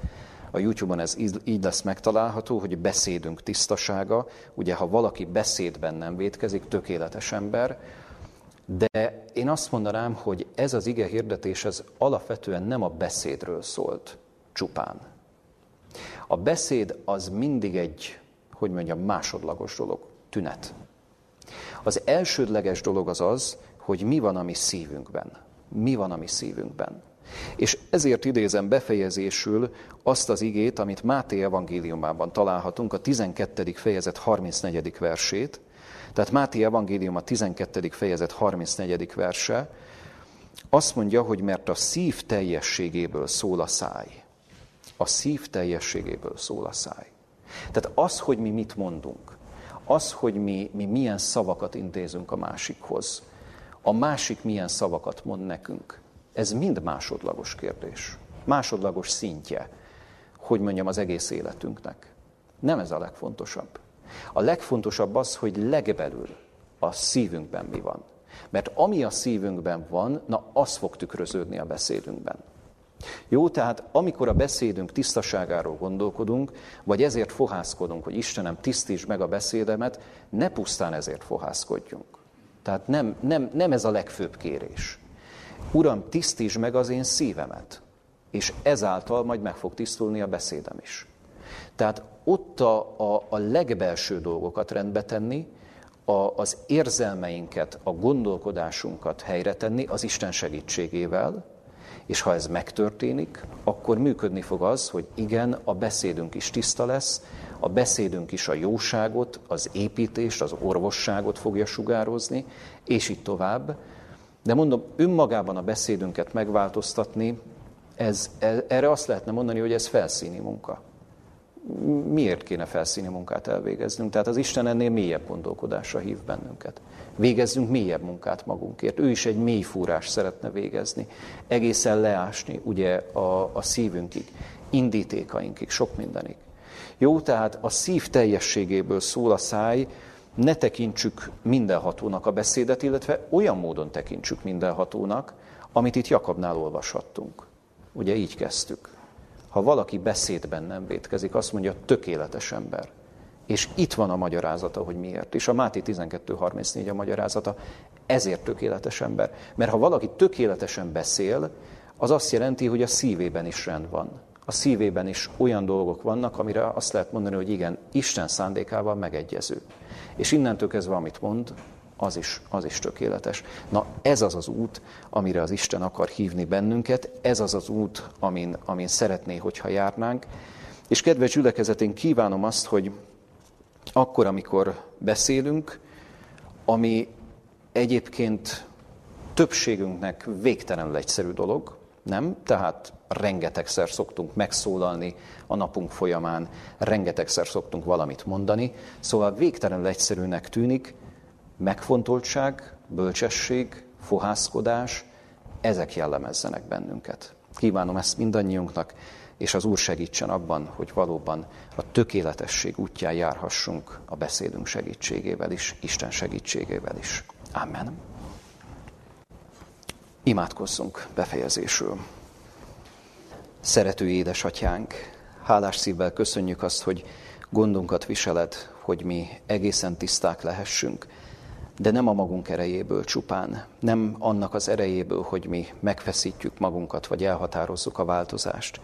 A YouTube-on ez így lesz megtalálható, hogy beszédünk tisztasága. Ugye, ha valaki beszédben nem vétkezik, tökéletes ember, de én azt mondanám, hogy ez az ige hirdetés, ez alapvetően nem a beszédről szólt csupán. A beszéd az mindig egy, hogy mondjam, másodlagos dolog, tünet. Az elsődleges dolog az az, hogy mi van a mi szívünkben. Mi van a mi szívünkben. És ezért idézem befejezésül azt az igét, amit Máté evangéliumában találhatunk, a 12. fejezet 34. versét. Tehát Máté evangélium a 12. fejezet 34. verse azt mondja, hogy mert a szív teljességéből szól a száj. A szív teljességéből szól a száj. Tehát az, hogy mi mit mondunk, az, hogy mi, mi milyen szavakat intézünk a másikhoz, a másik milyen szavakat mond nekünk, ez mind másodlagos kérdés. Másodlagos szintje, hogy mondjam, az egész életünknek. Nem ez a legfontosabb. A legfontosabb az, hogy legbelül a szívünkben mi van. Mert ami a szívünkben van, na az fog tükröződni a beszédünkben. Jó, tehát amikor a beszédünk tisztaságáról gondolkodunk, vagy ezért fohászkodunk, hogy Istenem, tisztíts meg a beszédemet, ne pusztán ezért fohászkodjunk. Tehát nem, nem, nem ez a legfőbb kérés. Uram, tisztíts meg az én szívemet, és ezáltal majd meg fog tisztulni a beszédem is. Tehát ott a, a, a legbelső dolgokat rendbe tenni, a, az érzelmeinket, a gondolkodásunkat helyre tenni az Isten segítségével, és ha ez megtörténik, akkor működni fog az, hogy igen, a beszédünk is tiszta lesz, a beszédünk is a jóságot, az építést, az orvosságot fogja sugározni, és így tovább. De mondom, önmagában a beszédünket megváltoztatni, ez, e, erre azt lehetne mondani, hogy ez felszíni munka. Miért kéne felszíni munkát elvégeznünk? Tehát az Isten ennél mélyebb gondolkodásra hív bennünket. Végezzünk mélyebb munkát magunkért. Ő is egy mély fúrás szeretne végezni. Egészen leásni ugye a, a szívünkig, indítékainkig, sok mindenig. Jó, tehát a szív teljességéből szól a száj, ne tekintsük mindenhatónak a beszédet, illetve olyan módon tekintsük mindenhatónak, amit itt Jakabnál olvashattunk. Ugye így kezdtük. Ha valaki beszédben nem vétkezik, azt mondja, tökéletes ember. És itt van a magyarázata, hogy miért. És a Máté 12.34 a magyarázata, ezért tökéletes ember. Mert ha valaki tökéletesen beszél, az azt jelenti, hogy a szívében is rend van. A szívében is olyan dolgok vannak, amire azt lehet mondani, hogy igen, Isten szándékával megegyező. És innentől kezdve, amit mond, az is, az is tökéletes. Na ez az az út, amire az Isten akar hívni bennünket, ez az az út, amin, amin szeretné, hogyha járnánk. És kedves gyülekezetén kívánom azt, hogy akkor, amikor beszélünk, ami egyébként többségünknek végtelenül egyszerű dolog, nem? Tehát rengetegszer szoktunk megszólalni a napunk folyamán, rengetegszer szoktunk valamit mondani, szóval végtelenül egyszerűnek tűnik, megfontoltság, bölcsesség, fohászkodás, ezek jellemezzenek bennünket. Kívánom ezt mindannyiunknak, és az Úr segítsen abban, hogy valóban a tökéletesség útján járhassunk a beszédünk segítségével is, Isten segítségével is. Amen. Imádkozzunk befejezésül. Szerető édesatyánk, hálás szívvel köszönjük azt, hogy gondunkat viseled, hogy mi egészen tiszták lehessünk, de nem a magunk erejéből csupán, nem annak az erejéből, hogy mi megfeszítjük magunkat, vagy elhatározzuk a változást,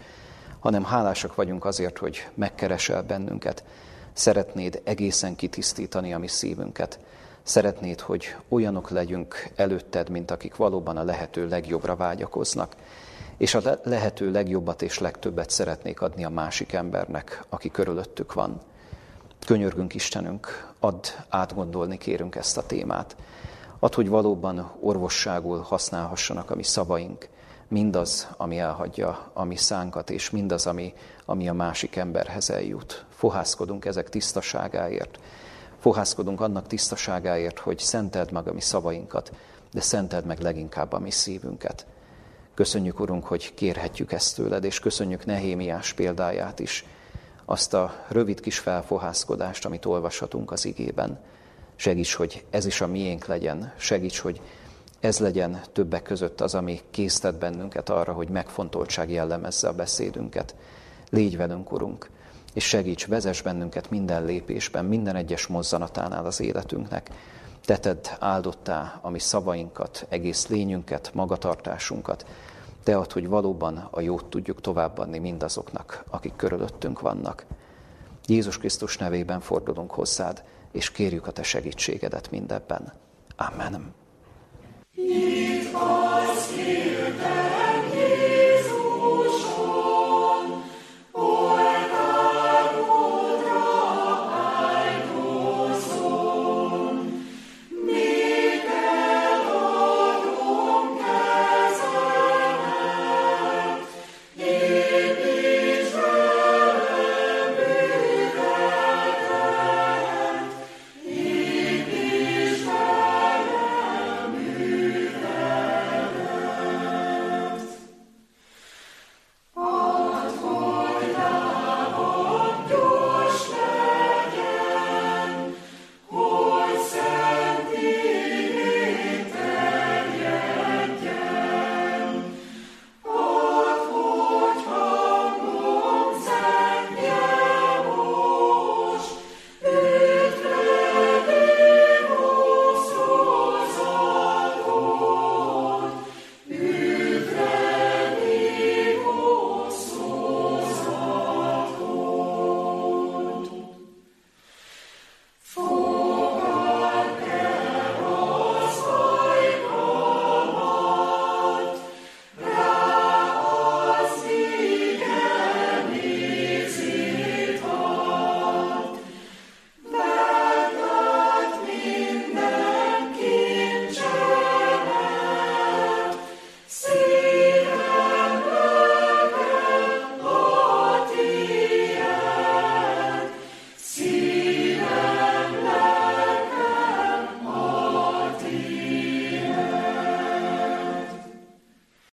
hanem hálásak vagyunk azért, hogy megkeresel bennünket, szeretnéd egészen kitisztítani a mi szívünket, szeretnéd, hogy olyanok legyünk előtted, mint akik valóban a lehető legjobbra vágyakoznak, és a lehető legjobbat és legtöbbet szeretnék adni a másik embernek, aki körülöttük van. Könyörgünk Istenünk, add átgondolni kérünk ezt a témát. Add, hogy valóban orvosságul használhassanak a mi szavaink, mindaz, ami elhagyja a mi szánkat, és mindaz, ami, ami a másik emberhez eljut. Fohászkodunk ezek tisztaságáért. Fohászkodunk annak tisztaságáért, hogy szenteld meg a mi szavainkat, de szenteld meg leginkább a mi szívünket. Köszönjük, Urunk, hogy kérhetjük ezt tőled, és köszönjük Nehémiás példáját is, azt a rövid kis felfohászkodást, amit olvashatunk az igében. Segíts, hogy ez is a miénk legyen, segíts, hogy ez legyen többek között az, ami késztet bennünket arra, hogy megfontoltság jellemezze a beszédünket. Légy velünk, Urunk, és segíts, vezess bennünket minden lépésben, minden egyes mozzanatánál az életünknek. Teted áldottá a mi szavainkat, egész lényünket, magatartásunkat. Te ad, hogy valóban a jót tudjuk továbbadni mindazoknak, akik körülöttünk vannak. Jézus Krisztus nevében fordulunk hozzád, és kérjük a Te segítségedet mindebben. Amen. It was here